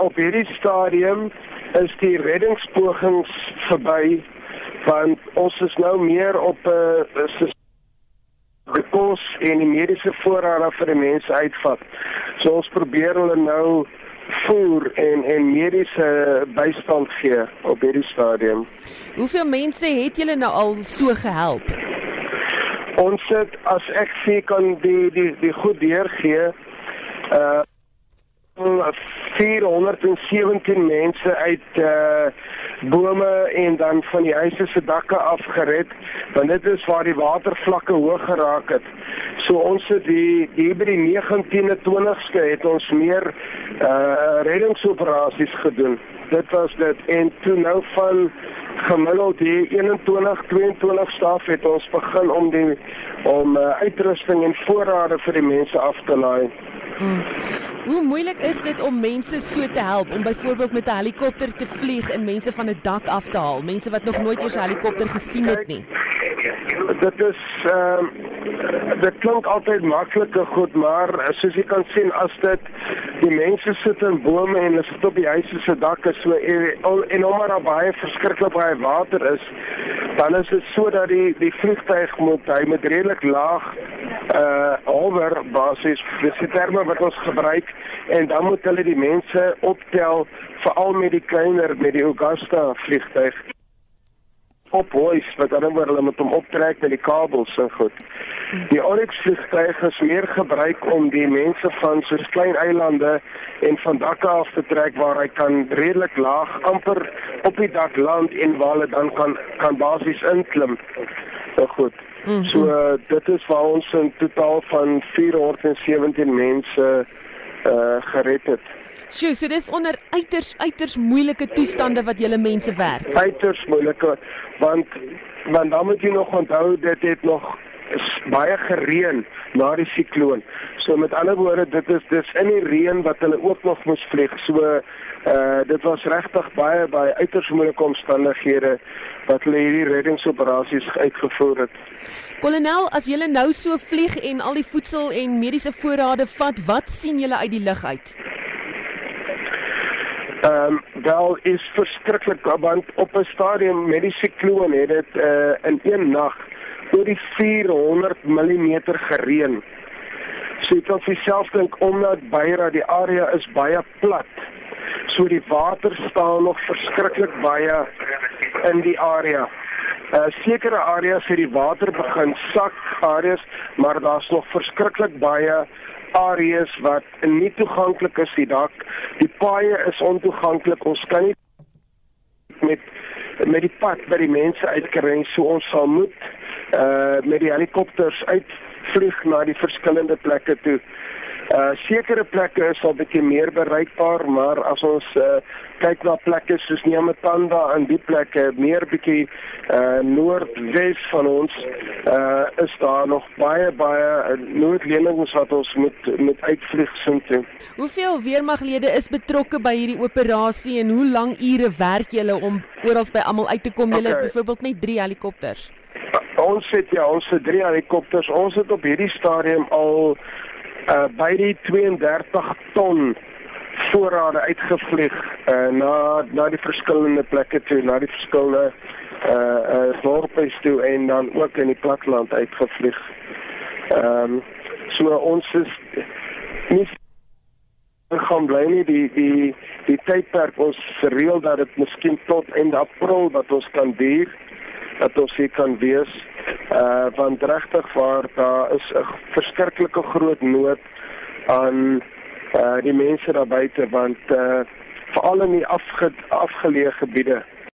op hierdie stadium is die reddingspogings verby want ons is nou meer op 'n uh, die kos en die mediese voorrade vir die mense uitvat. So ons probeer hulle nou voer en en mediese bystand gee op hierdie stadium. Hoeveel mense het julle nou al so gehelp? Ons het as ek sê kan die die die goed deurgee uh 417 mense uit uh bome en dan van die huise se dakke afgered want dit is waar die watervlakke hoog geraak het. So ons het die die by die 19de 20ste het ons meer uh reddingsoperasies gedoen. Dit was dit en toe nou van gemiddeld die 21 22 staf het ons begin om die om uh, uitrusting en voorrade vir die mense af te laai. Hoe moeilik is dit om mense so te help om byvoorbeeld met 'n helikopter te vlieg en mense van 'n dak af te haal, mense wat nog nooit eers 'n helikopter gesien het nie? Dit is ehm uh, dit klink altyd makliker goed, maar soos jy kan sien as dit die mense sit in bome en hulle sit op die huise se dakke so en, en omdat daar baie verskriklik baie water is, dan is dit sodat die die vliegtuig moet hy moet redelik laag uh hover basis dis die terme wat ons gebruik en dan moet hulle die mense optel veral met die kleiner met die Augusta vliegtuig op hoes wat dan word hulle met hom optrek met die kabels en goed. Die Oryx vliegtuig is meer gebruik om die mense van so klein eilande en van dakke af te trek waar hy kan redelik laag amper op die dak land en waar hulle dan kan kan basies inklim. So goed. Mm -hmm. So uh, dit is waar ons in totaal van 417 mense uh gered het. Sjoe, so dis onder uiters uiters moeilike toestande wat julle mense werk. Uiters moeilike want want dan moet jy nog onthou dit het nog baie gereën na die sikloon. So met ander woorde, dit is dis in die reën wat hulle ook nog moes vlieg. So uh dit was regtig baie baie uiters moeilike omstandighede wat hulle hierdie reddingsoperasies uitgevoer het. Kolonel, as julle nou so vlieg en al die voedsel en mediese voorrade vat, wat sien julle uit die lug uit? Ehm um, wel is verskriklik want op 'n stadium met die sikloon het dit uh in een nag oor die 400 mm gereën. So ek kan vir self dink omdat Beira die area is baie plat. So die water staan nog verskriklik baie in die area. Uh sekere areas het die water begin sak areas, maar daar's nog verskriklik baie areas wat nie toeganklik is die dak. Die paaie is ontoeganklik. Ons kan nie met met die pad by die mense uitkry so ons sal moet uh met die helikopters uitvlieg na die verskillende plekke toe. Uh sekere plekke is al bietjie meer bereikbaar, maar as ons uh kyk na plekke soos Nyamatanda en die plekke meer bietjie uh noordwes van ons uh is daar nog baie baie noodlenings wat ons moet met uitvlieg sien. Hoeveel weermaglede is betrokke by hierdie operasie en hoe lank ure werk julle om oral by almal uit te kom? Julle okay. byvoorbeeld net 3 helikopters. Ons het ja, ons het 3 helikopters. Ons het op hierdie stadium al uh by die 32 ton voorrade uitgevlieg uh na na die verskillende plekke toe, na die verskillende uh uh dorpe toe en dan ook in die platteland uitgevlieg. Ehm um, so ons is nie gaan bly nie die die die tydperk ons reël dat dit miskien tot einde April dat ons kan duur dat ons hier kan wees uh want regtig waar daar is 'n verskriklike groot nood aan uh die mense daar buite want uh veral in die afge, afgeleë gebiede